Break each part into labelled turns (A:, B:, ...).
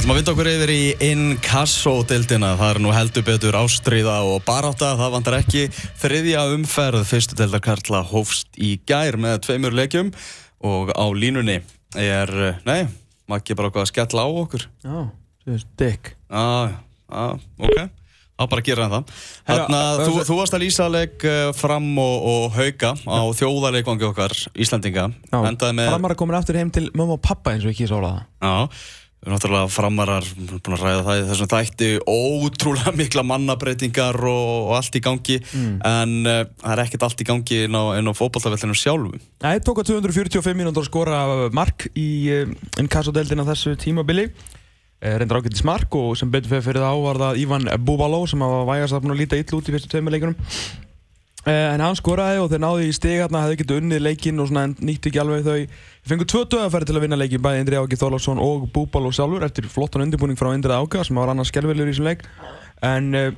A: Ætlum að vinda okkur yfir í Inkasso-dildina. Það er nú heldur betur ástriða og baráta. Það vantar ekki þriðja umferð. Fyrstu dildar Karla hófst í gær með tveimur leikjum og á línunni er, nei, maður ekki bara okkur að skella á okkur.
B: Já, það er stikk.
A: Já, já, ok. Á bara gera það. Þannig að þú, þú varst að lýsa leik eh, fram og, og hauka á þjóðarleikvangi okkar, Íslandinga.
B: Já, framar að koma aftur heim til mamma og pappa eins og kýrsa óla það.
A: Já, náttúrulega framarar búin að ræða það í þessum þætti ótrúlega mikla mannabreitingar og, og allt í gangi mm. en uh, það er ekkert allt í gangi inn á, á fókbaltafellinu sjálfu.
B: Það er tók að 245 mínútur að skora mark í uh, Inkasso-deldina þessu tímabili Eh, reyndar ágættis mark og sem betur fyrir það á var það Ivan Búbaló sem var vægast að líta ill út í fyrstu tveimileikunum eh, en hann skoraði og þeir náði í stig hérna, hefði getið unnið leikin og nýtti ekki alveg þau. Fengu tvö döðafæri til að vinna leikin bæði Indri Ági Þólarsson og Búbaló sjálfur eftir flottan undirbúning frá Indri Ága sem var annars skelvelur í þessum leik. En uh,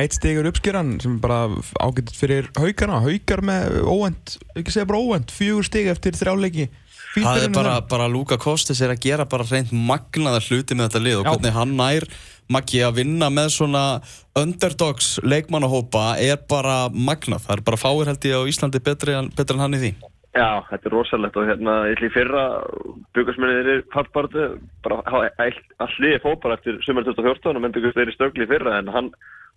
B: eitt stig er uppskýran sem bara ágættis fyrir haugarna haugar með óvend, ekki segja bara óvend fjögur stig eftir þrjáleiki
A: Það er bara, bara Luka Kostis er að gera bara reynd magnaðar hluti með þetta lið og Já. hvernig hann nær Maggi að vinna með svona underdogs leikmannahópa er bara magnað. Það er bara fáir held ég á Íslandi betri en, betri en hann í því.
C: Já, þetta er rosalegt og hérna í fyrra byggasmennir er fallpartu bara allir fópar eftir sumar 2014 og menn byggast þeir í stögli í fyrra en hann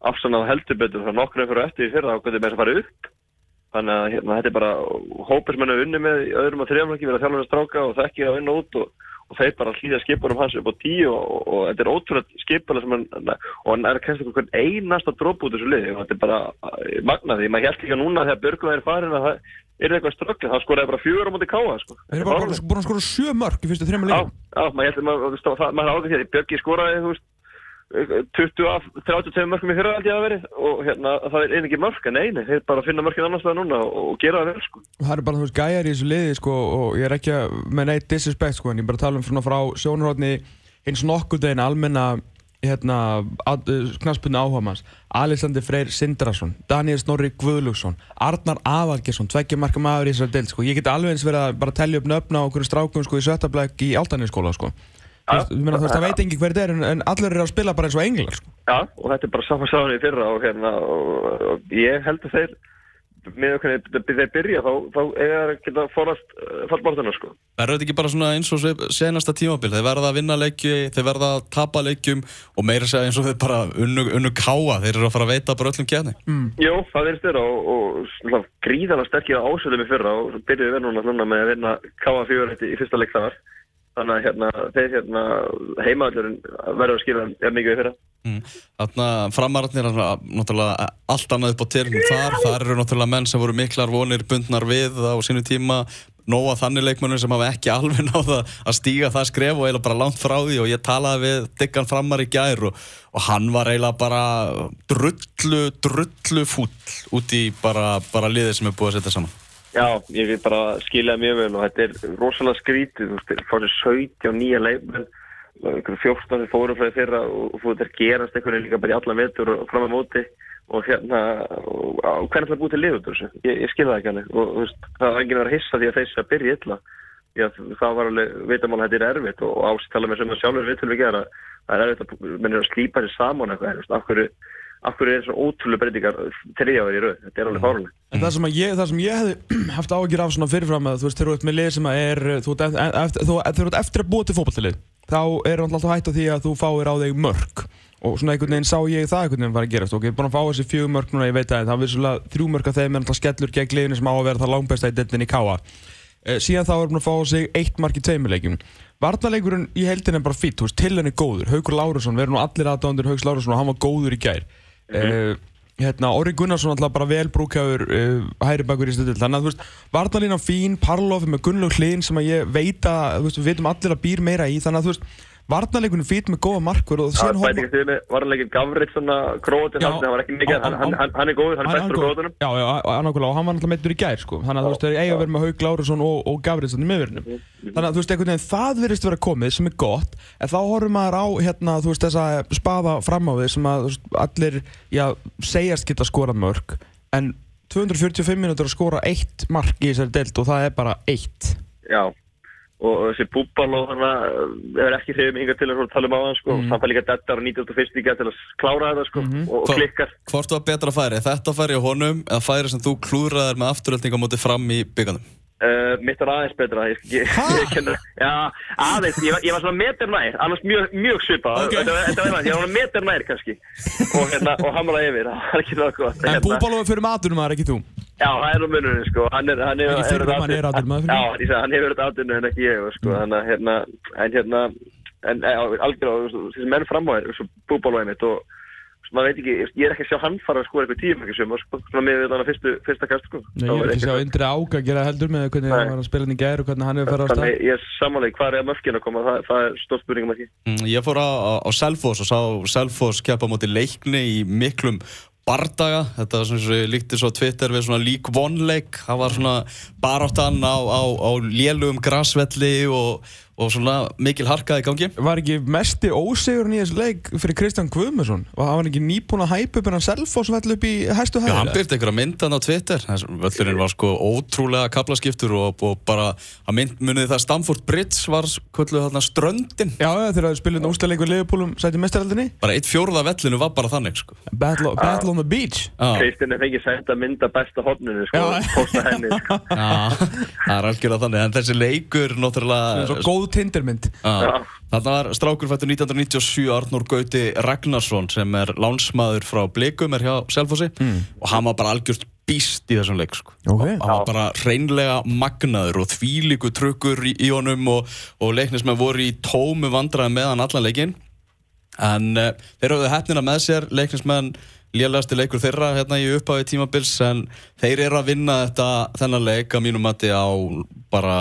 C: afsannaði heldur betur frá nokkru fyrir eftir í fyrra og hvernig með þess að fara upp Þannig að hérna, þetta er bara hópur sem hann hefur unni með í öðrum og þrejaflöki verið að þjálfur að stráka og þekkja að vinna út og, og þeir bara hlýða skipunum hans upp á tíu og, og, og þetta er ótrúlega skipala sem hann og hann er kannski einhvern einasta dróp út þessu liði og þetta er bara eh, magnaði. Maður held ekki að núna þegar Björgum er farin að það er eitthvað strögglega. Það skoraði bara fjögur á móti káa. Sko.
B: Það er bara búin að skora sjö mörg í fyrstu þrejum
C: að 20 af 32 mörgum í fyrra held ég að veri og hérna það er einnig mörg en eini, þeir bara finna mörgin annars vegar núna og, og gera það vel sko.
B: Það er bara þú veist gæjar í þessu liði sko og ég er ekki að með neitt disrespect sko en ég bara tala um frá sjónurhóttni eins nokkundegin almenna hérna knaspunni áhagamans Alexander Freyr Sindrason Daniel Snorri Guðlugsson Arnar Avalgesson tveggja marka maður í þessari del sko. Ég get alveg eins verið að bara tellja upp nöfna á okkur strákum sko í Sötablæk í Altanirskóla sko það veit ekki hver þetta er en allir eru að spila bara eins og englar sko.
C: Já, og þetta er bara samansáðan í fyrra og, hérna, og, og ég held að þeir með okkur þeir byrja þá, þá er það ekki að forast uh, fallbáltana sko.
A: Verður þetta ekki bara svona eins og senasta tímabil þeir verða að vinna leiki, þeir verða að tapa leikum og meira segja eins og þeir bara unnu, unnu káa, þeir eru að fara að veita bara öllum kjæni
C: mm. Jó, það verður styrir og, og gríðalega sterkir ásöldum í fyrra og byrjuði verður núna með að vinna káa fjórætti í fyrsta leik þar þannig að hérna, þeir hérna, heimaðallurinn verður að skilja er mikið við fyrir. Mm.
A: Þannig að framararnir er náttúrulega allt annað upp á tilnum þar. Þar eru náttúrulega menn sem voru miklar vonir bundnar við á sínu tíma. Nóga þannig leikmennir sem hafa ekki alveg náða að stíga það skref og eiginlega bara langt frá því. Og ég talaði við Diggan Framar í gær og, og hann var eiginlega bara drullu, drullu fúll út í bara, bara liðið sem er búið að setja saman
C: Já, ég vil bara skilja mjög vel og þetta er rosalega skrítið, þú veist, fórstu 17 nýja leifmenn, 14 sem fóru frá því fyrra og þetta gerast einhvern veginn líka bara í alla vetur og fram á móti og hérna, og, og hvernig það er búið til liður þessu, ég, ég skilja það ekki alveg og þú veist, það var enginn að vera hissa því að þessi að byrja illa, já, það var alveg, veitum alveg að þetta er erfitt og ásitala með sem það sjálfur við til við gera, það er erfitt að mennir að slípa sér saman eitthvað, af hverju af hverju er svona ótrúlega breytingar þrjáður í rauð, þetta er alveg mm. fárlega.
B: En það sem ég, það sem ég hefði haft ágjur af svona fyrirfram að þú veist, þegar þú ert með lið sem er, þú ert eftir, þú, ert eftir að búa til fókbaltilið, þá er alltaf hægt á því að þú fáir á þig mörg og svona einhvern veginn sá ég það einhvern veginn var að gerast og ég er búin að fá þessi fjög mörg núna, ég veit að það er vissulega þrjú mörg af þeim er alltaf skellur gegn liðinu sem á að vera það langbæsta í deltinni káa. Eh, síðan þá er búin að fá sig eitt mark í tveimilegjum. Varnarleikurinn í heldin er bara fýtt, til henni góður. Haugur Lárusson, við erum nú allir aðdándur Haugs Lárusson og hann var góður í gær. Mm -hmm. uh, hérna, Orri Gunnarsson alltaf bara vel brúkjáður uh, hæri bakur í stöðul þannig að þú veist, Varnalína fín, Parlof með Gunnlaug Hlinn sem að ég veit að, þú veist, við veitum allir að býr meira í þannig að þú veist Varnarleikunum fýtt með góða markur og
C: síðan hóma... Varnarleikin Gavrit svona krótin, hann var ekki mikið, hann, hann, hann er góður, hann er bestur á krótunum.
B: Já, já, annarkulega, og hann var alltaf meittur í gær, sko. Þannig að þú veist, það er eiga verið með Haug Lárusson og, og Gavrit svona í miðverðinum. Mm, mm. Þannig að þú veist, einhvern veginn, það verðist vera komið sem er gott, en þá horfum maður á, hérna, þú veist, þessa spaða fram á við sem að veist, allir, já, segjast geta skorað mörg, en 245 minútur að skora eitt mark í þessari delt og það er bara eitt.
C: Já og og þessi og að er ekki hrifum hinga til að tala um á hann sko, mm. hann fær líka dettar og 91 líka til að klára þetta sko og, og
A: Hva-
C: klikkar.
A: Hvort var betra færi? Þetta færi á honum eða færi sem þú klúðraðir með afturölding á móti fram í byggandum?
C: Uh, mitt var aðeins betra, ég, ég, já, aðeins, ég, ég var svona meter nær, annars mjög, mjög svipað,
B: Ok.
C: þetta, var- þetta var eitthvað, ég var svona meter nær kannski. Og hérna, og hamraði yfir, gott.
B: En Búbalóð fyrir matunum maður, ekki þú?
C: Já, það er nú munurinn, sko, hann er, er, verið
B: er
C: atvinnu en ekki ég, sko, að, hérna, en hérna, algjörlega, þessi menn fram á þér, svo búbálóið mitt og, maður veit ekki, ég er ekki að sjá hann fara að skora eitthvað tíum sko, svona með þannig fyrstu, fyrsta kast, sko.
B: Nei, ég vil ekki sjá Indri Ága gera heldur með hvernig hann var að spila hann í gær og hvernig hann hefur farið á stað.
C: Þannig ég er samanlega, hvað er mörkin að koma, það, það er stór spurningum ekki.
A: Mm, Ég fór á, á, á Selfoss og sá Selfoss keppa á móti leikni í miklum bardaga, þetta er svona sem líkti svo á Twitter við svona lík vonleik það var svona baráttan á, á, á lélugum grasvelli og, og svona mikil harkað í gangi
B: Var ekki mesti ósigurinn í þessu leik fyrir Kristján Guðmundsson? Og hann var ekki nýbúin að hæpa upp en hann Selfoss vell upp í hæstu
A: Já, hann byrti einhverja myndan á Twitter völlurinn var sko ótrúlega kaplaskiptur og, og bara að mynd munið það Stamford Bridge var kvöldu þarna ströndin
B: Já, já, þegar það spilum úrstæðleikur Leifupólum sæti mestaraldinni.
A: bara eitt fjórða vellinu var bara þannig sko.
B: Battle, battle on the beach.
A: Já.
C: Kristinn er fengið sænt að mynda besta hodninu, sko, posta henni, sko.
A: Já, það er algjörlega þannig
B: er tindermynd.
A: Þarna var strákur fættur 1997 Arnór Gauti Ragnarsson sem er lánsmaður frá Blikum er hjá Selfossi og hann var bara algjört býst í þessum leik sko.
B: Ok.
A: hann var bara reynlega magnaður og þvílíku trukkur í, í honum og, og leiknismenn voru í tómu vandræði með hann allan leikinn en uh, þeir hafðu hefnina með sér leiknismenn lélægasti leikur þeirra hérna í upphafi tímabils en þeir eru að vinna þetta þennan leik að mínum mati á bara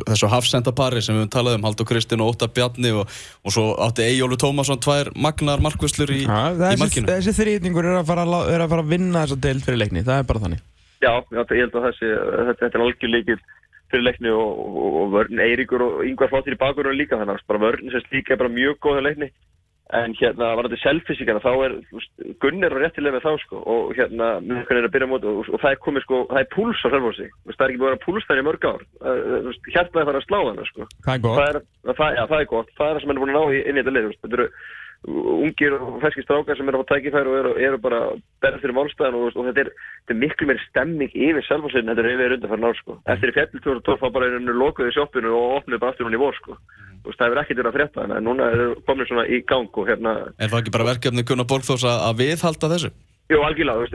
A: þessu hafsendapari sem við höfum talað um Haldur Kristinn og Óta Bjarni og, og svo átti Eyjólu Tómasson tvær magnar markvöslur í,
B: Já,
A: í markinu
B: þessi þrýtningur er, að fara að er að fara að vinna þessa deild fyrir leikni. Það er bara þannig.
C: Já, já, ég held að þessi, þetta, þetta er algjör leikil fyrir leikni og, og, og vörn Eiríkur og Yngvar flottir í bakgrunum líka þannig að bara vörn sem slíka er bara mjög góð hjá leikni en hérna var þetta selfisíkana þá er Gunnar var réttilega með þá sko og hérna hvernig er að byrja á móti og, og það er komið sko, það er púls á selvfósi það er ekki búin að púls þær í mörg ár. Hjartaði fara að slá hana sko.
B: Það er gott.
C: það er, það, já, það er gott, það er það sem er búin að ná í, inn í þetta lið, þetta eru ungir og ferskir strákar sem eru á tækifæri og eru, eru bara berð fyrir málstæðan og, og þetta, er, þetta er miklu meiri stemming yfir sjálfhásinn þetta er yfir undan fyrir ár sko. eftir í fjallil 2012 þá bara einu lokuði sjoppinu og það hefur ekkert verið að frétta en núna er komin svona í gang og hérna
A: Er það ekki bara verkefni Gunnar Borgþórs að, að viðhalda þessu?
C: Jú, algjörlega,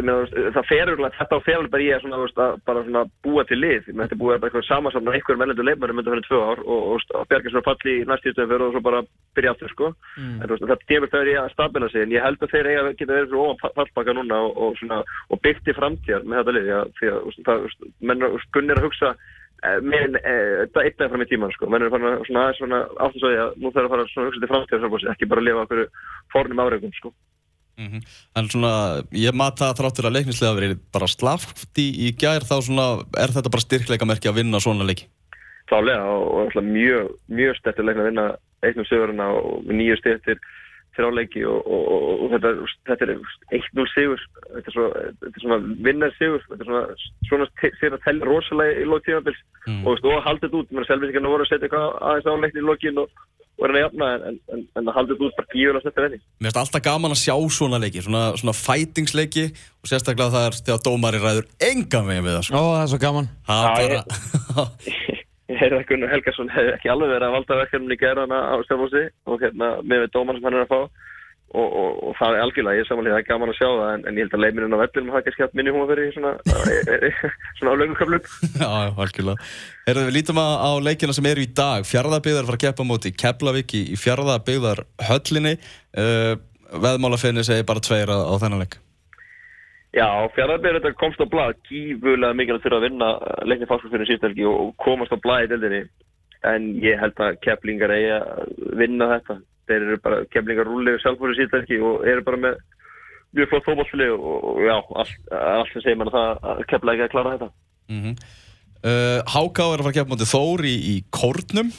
C: það fer örugglega- þetta á fer bara ég að, svona, að bara svona búa til lið, Ég meina, þetta búið að bara eitthvað samansafna einhverjum ellendur leifmærum undan fyrir tvö ár og, og, og bjarga svona falli í næstíðstöðum fyrir og svo bara byrja aftur, sko. En þú veist, það demur það er ég að stabila sig, en ég held að þeir eiga að geta verið fyrir ofan fallbaka núna og, og svona, og byggt í framtíðar með þetta lið, já, því að, þú veist, það, þú veist, menn, þú veist, Gunni er að hugsa með þetta eitt dag fram í tíman, sko. Menn eru farin að svona, aðeins svona að segja að nú þarf að fara svona hugsa til framtíðar, ekki bara að lifa okkur fórnum áreikum, sko.
A: Mm En svona, ég mat það þráttur að leiknislega verið bara slaft í, í gær þá svona, er þetta bara styrkleika merki að vinna svona leiki?
C: klálega og, og mjög, mjög stertir leikna að vinna eitt um sigurina og nýju styrtir þrjá leiki og, og, og, og þetta, þetta er 1-0 sigur þetta er, svo, þetta er svona vinnar sigur þetta er svona, svona sér að tella rosalega í lók tímabils
A: Mm.
C: og, veist, og haldið þetta út, mér er selvisingarna voru að setja eitthvað aðeins á leikni í lókin og, og er hann að jafna en, en, en, að haldið þetta út bara gífur að setja venni
A: Mér finnst alltaf gaman að sjá svona leiki, svona, svona fightingsleiki og sérstaklega það er þegar dómari ræður engan veginn við það. Sko.
B: Ó, það er svo gaman.
A: Það
C: Já,
A: er bara...
C: ég heyrði að Gunnar Helgason hefði ekki alveg verið að valda verkefnin í gerðana á Stefósi og hérna með við dómar sem hann er að fá og, og, og það er algjörlega, ég er samanlega það er gaman að sjá það en, en ég held að leiminin á vellinum hafa kannski haft minni húma fyrir svona, svona á lögumköflum
A: Já, algjörlega. Herðu, við lítum að- á leikina sem eru í dag. Fjarðabyggðar fara að keppa móti Keflavík í, Fjarðabyggðar höllinni. Uh, veðmálafinni segir bara tveir á, á þennan leik.
C: Já, fjárðarbyrður þetta komst á blað. Gífulega mikilvægt fyrir að vinna leikni fásfólk síðstelgi og komast á blað í deildinni. En ég held að keplingar eigi að vinna þetta. Þeir eru bara, keplingar rúlega sjálfbúri síðstelgi og eru bara með mjög flott fótballfili og, já, allt, sem segir mann að það að kepla ekki að klára þetta.
A: Mm -hmm. uh, Háká er að fara að keppa á móti Þór í, í Kórnum.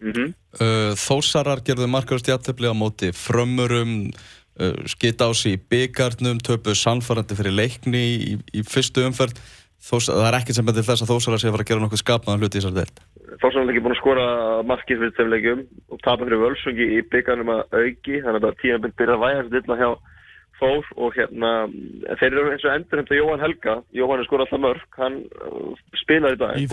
C: mm
A: Uh, Þósarar gerðu markarast jættefli á móti Frömmurum, uh, skitt á sig í byggarnum, töpuðu sannfærandi fyrir leikni í, í fyrstu umferð. Þós, það er ekkert sem betur þess að Þósarar sé að fara að gera nokkuð skapnaðan hluti í þessar deild.
C: Þórsson er ekki búin að skora markið fyrir þeim leikjum og tapa fyrir völsungi í byggarnum að auki þannig að tíma byrja að væga þessu dilla hjá Þór og hérna þeir eru eins og endur hefði Jóhann Helga Jóhann er skora alltaf mörg, hann uh, spilar í dag
B: Í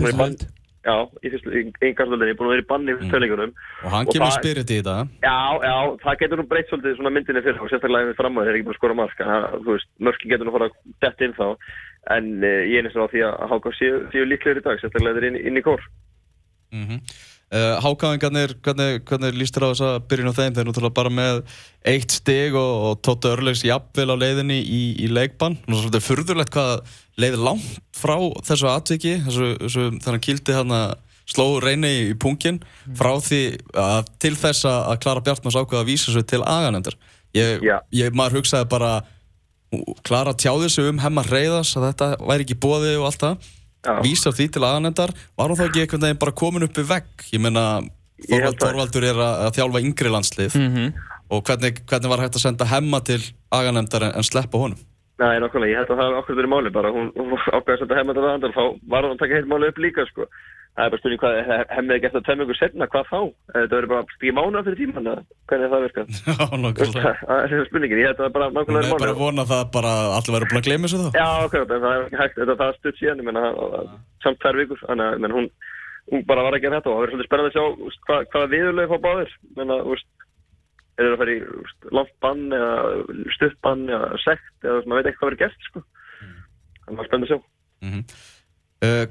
C: Já, í fyrstu, einhversvöldinni, búin að vera í banni fyrir mm.
A: Og hann kemur
C: það-
A: spirit í þetta.
C: Já, já, það getur nú breytt svolítið svona myndinni fyrir og sérstaklega ef við fram að þeir eru ekki búin að skora það, þú veist, mörkin getur nú fara að detta inn þá en uh, ég er næstum á því að Háka séu, séu líklegir í dag, sérstaklega þeir inn, inn í kór
A: Mm -hmm. Uh, Hákáðingarnir, hvernig, hvernig líst þér á þess að byrjun á þeim? Þeir eru náttúrulega bara með eitt stig og, og Tóta Örlegs jafnvel á leiðinni í, í leikbann. Nú er furðulegt hvað leiði langt frá þessu atviki, þessu, þessu þannig kildi hann að sló reyni í pungin frá því að til þess að Klara Bjartmars ákveða að vísa svo til aganendar. Ég, ég, maður hugsaði bara, Klara tjáði sig um hemmar reyðas að þetta væri ekki bóði og allt það
C: Já.
A: vísar því til aðanendar var hún þá ekki einhvern veginn bara komin upp í vegg ég
C: held
A: Þorvald. Þorvaldur er að, að þjálfa yngri landslið
B: Mhm.
A: og hvernig, hvernig var hægt að senda hemma til aganendar en, en sleppa honum
C: Nei, nákvæmlega, ég held að það hafi okkur verið máli bara, hún, hún ákveði að setja hemmið þetta andar, þá var hún að taka heilt máli upp líka, sko. Það er bara spurning hvað, hemmið ekki eftir að temja ykkur setna, hvað þá? Þetta verður bara stíði mánuða fyrir tíman, eða hvernig það virkað?
A: Já, nákvæmlega
C: Það er spurningin, ég held að það er bara nákvæmlega
A: er bara
C: máli.
A: að vona það bara allir verður búin að gleyma þessu þá
C: Já, okkur, en það er ekki hægt, þetta það er stutt síðan, ég menna, samt tvær vikur, þannig að hún, hún bara var að gera þetta og það verður svolítið spennandi að sjá hvað, hvaða viðurlega fá báðir, menna, úst, er það að fara í langt bann eða stutt bann eða sekt eða maður veit ekki hvað verður gert, sko. Það var spennandi að sjá.
A: mm uh,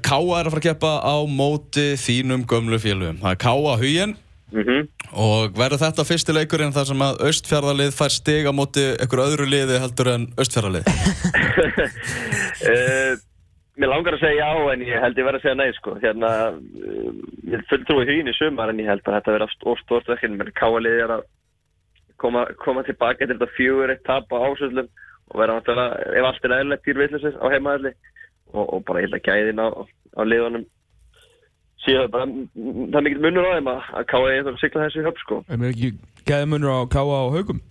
A: Káa er að fara að keppa á móti þínum gömlu félugum Það er Káa Huginn.
C: Mm
A: og verður þetta fyrsti leikurinn þar sem að Östfjarðarlið fær stig á móti einhver öðru liði heldur en Östfjarðarlið
C: uh, Mér langar að segja já en ég held ég verð að segja nei sko. Hérna, uh, ég fulltrúi hugin í sumar en ég held að þetta verð ofstort verkinn menn káalið er að koma, koma tilbaka til þetta fjögur eitt tap á ásöldum og vera náttúrulega ef allt er eðlilegt dýrvillisir á heimaðalli og, og bara ég held að gæðin á, á liðunum. Síðan bara það er mikill munur á þeim að, að káa eða sigla þessu höfn sko.
B: Er mér ekki gæði munur á Káa og Haugum?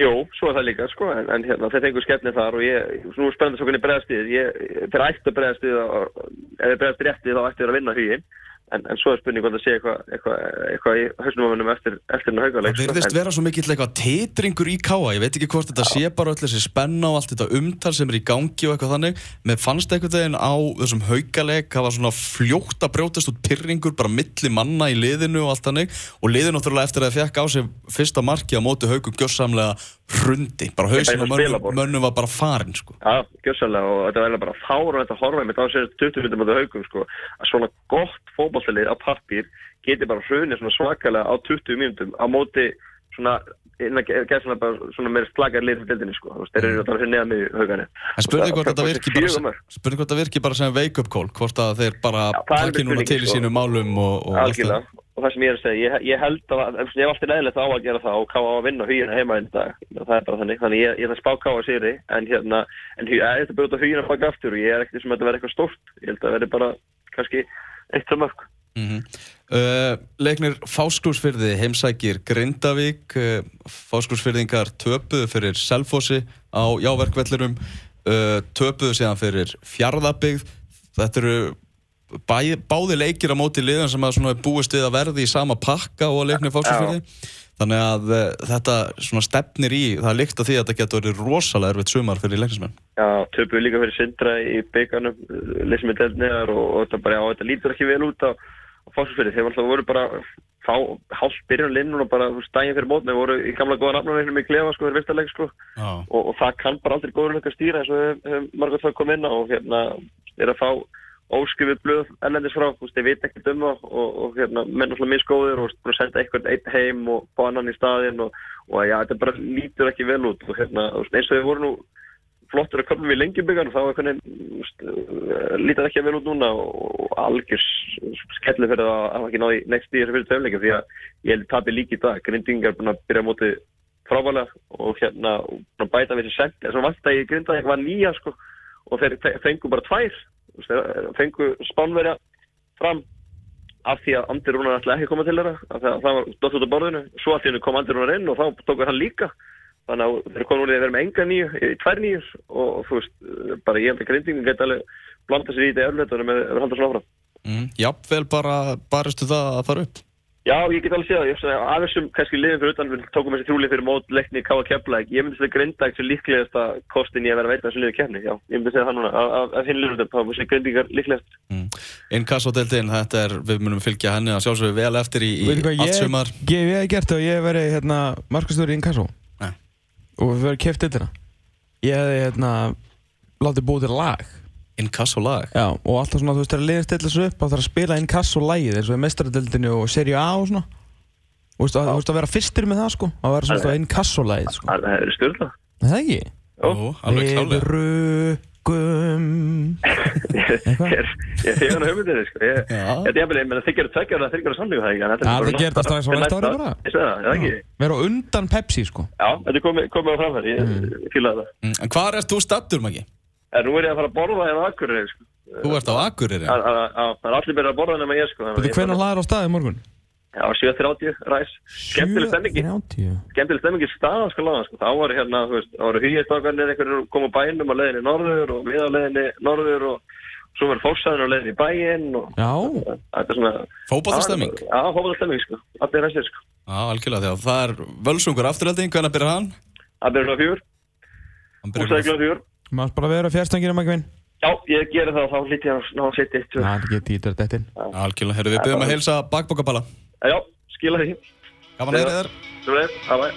C: Jú, svo er það líka, sko, en, en hérna, þeir fengur skemmni þar og ég, nú er spennandi svo hvernig bregðast við, ég, þeir ættu að og ef þeir bregðast rétti þá ættu þeir að vinna huginn, en, en svo er spurning hvort að sé eitthvað, eitthvað, eitthvað í hausnum á mönnum eftir, eftir hennar haugaleg,
A: Það virðist vera svo mikill eitthvað titringur í káa Ég veit ekki hvort þetta sé bara öll þessi spenna og allt þetta umtal sem er í gangi og eitthvað þannig. Mér fannst einhvern veginn á þessum haugaleg Það var svona fljótt að brjótast út pyrringur bara milli manna í liðinu og allt þannig. Og liðinu náttúrulega eftir að það fekk á sig fyrsta marki á móti haugum gjörsamlega hrundi Bara hausin
C: eins og
A: mönnum var bara farin sko.
C: Já, gjössalega og þetta verður bara fára þetta horfa með þá sér 20 minnum á þau haugum, sko, að svona gott fótballtalið á pappír geti bara hrunið svona svakalega á 20 mínútum á móti svona innan gæðslega bara svona meira slakar lið fyrir dildinni, sko, þeir eru að fyrir neðan með haugarnir.
A: En spurning hvort þetta virki bara, spurning hvort þetta virki bara sem wake up call Hvort að þeir bara
C: spurningin,
A: til í
C: sko.
A: sínum málum og, og allt það.
C: Og það sem ég er að segja, ég, ég held að, ef allt er leðilegt á að gera það og ká að vinna hugina heima einn dag, það er bara þannig, þannig ég, ég ætla að spá ká að sigri, en hérna, en ég út að hugina baka aftur og ég er ekkert sem að verði eitthvað stórt, ég held að verði bara kannski eitt sem mörg.
A: Mm uh, leiknir Fásklúsfyrði heimsækir Grindavík. Uh, Fásklúsfyrðingar töpuðu fyrir Selfossi á jáverkvellirum uh, töpuðu síðan fyrir Fjarðabygð þetta eru bæ, báði leikir á móti liðan sem að búist við að verði í sama pakka og leiknir Fásklúsfyrði þannig að uh, þetta stefnir í það líkt að því að þetta getur verið rosalega erfitt sumar fyrir leiknismenn.
C: Já, töpuðu líka fyrir Sindra í byggarnum, leysum við delt neðar og, og þetta bara, já, þetta lítur ekki vel út á, á fásfyrir, þeir alltaf voru bara fá hálf byrjun linnun og bara daginn fyrir mót, þeir voru í gamla góða nafnum með klefa, sko, þeir vistaleg, sko. Og, og það kann bara aldrei góður einhver stýra eins og við margótt það komið inn á og hérna er að fá óskifið blöð ellendis frá, þú veist, þeir veit ekkert um það og, og hérna, menn alltaf misgóður og senda eitthvað einn heim og fá annan í staðinn og, og já, þetta bara lítur ekki vel út og hérna, eins og þeir voru nú flottur að köfum við lengjubíkan þá er hvernig, lítur ekki vel út núna og algjör skellu fyrir að hafa ekki náði next þessu fyrir töfleika því að ég held tapi líki í dag, grindingar búin að byrja móti frábælega og hérna og bæta við þessi sent, þess að vant að ég grinda eitthvað nýja sko og þeir fe- fengu bara tvær fengu spánverja fram af því að Andir Rúnar ætla ekki að koma til þeirra það var dott út á borðinu svo allt í hennu kom Andir Rúnar inn og þá tókur hann líka þannig að þeir komu úr því að vera með enga nýju í tvær nýjur og, þú veist bara ég held að grindingin geti alveg blanda sér í þetta með að halda svona áfram
A: Mm. Jafnvel bara baristu það að fara upp.
C: Já, ég get alveg séð það. Ég af þessum kannski liðin fyrir utan, við tókum þessi þrjúlið fyrir mót leikni í Káa Keflæk. Ég myndi segja Grindag sem líklegast að kostin ég að vera að veita þessu liði kefni. Já, ég myndi segja það núna. Af- hinn liðin, þá myndi segja Grindingar líklegast.
A: Mm. Inkasso-deildin, þetta er, við munum fylgja henni að sjálfsögðu vel eftir í, í
B: Veitu hvað
A: allt
B: ég,
A: sumar.
B: ég, ég hef gert og ég hef verið hérna, markastöður í Inkasso
A: Nei.
B: og við verið keft
A: Inkasso-lag.
B: Já, og alltaf svona, þú veist, þegar liðin stilla sig upp þá þarf að spila Inkasso-lagið eins og í mestaradeildinu og Serie A og svona Þú veist, að, þú veist að vera fyrstir með það sko að vera svona Inkasso-lagið sko
C: Það það er.
B: Er Það ekki?
A: Jú, alveg
B: Við
A: klálega.
B: rökum
C: Ég er ég er þegar hugmyndinni, sko. Ég- er ég meina, þið gerir tveggjara, þið gerir samlingu það ekki. er það, er það ekki?
A: En
C: nú er ég að fara að borða hérna á Akureyri, sko.
A: Þú ert á Akureyri.
C: Já, Það er allir byrjað að borða nema ég, sko.
B: Þú
C: ég
B: hvernig hlaðir á staði morgun?
C: Já, 7.30, ræs. Skemmtileg stemmingi.
B: 7.30
C: Skemmtileg stemmingi staða, sko, láða, sko. Það voru hérna, þú veist, það voru hýjastákarnir, einhverjir kom á bænum á leiðinni norður og við á leiðinni norður og svo var fórsæðin á leiðinni í bæinn og
B: Já.
A: Fótballastemming.
C: Já, fótballastemming, sko. Allir ræsir, sko.
A: Já, algjörlega, það er völsungur afturhalding, hvernig byrjar hann?
C: Það byrjar á fjör,
A: Hann
C: húsæði kljóð fjör.
B: Maður bara vera fjárstangir um ekki vinn
C: Já, ég gerir það og þá ég að ná að setja eitt, tvö.
B: Það er ekki títur þetta inn
A: Algjörlega, herru, við byrjum að heilsa bakbókaballa.
C: Já, skila því.
A: Gaman að heyra þér.
C: Svo leið, það var.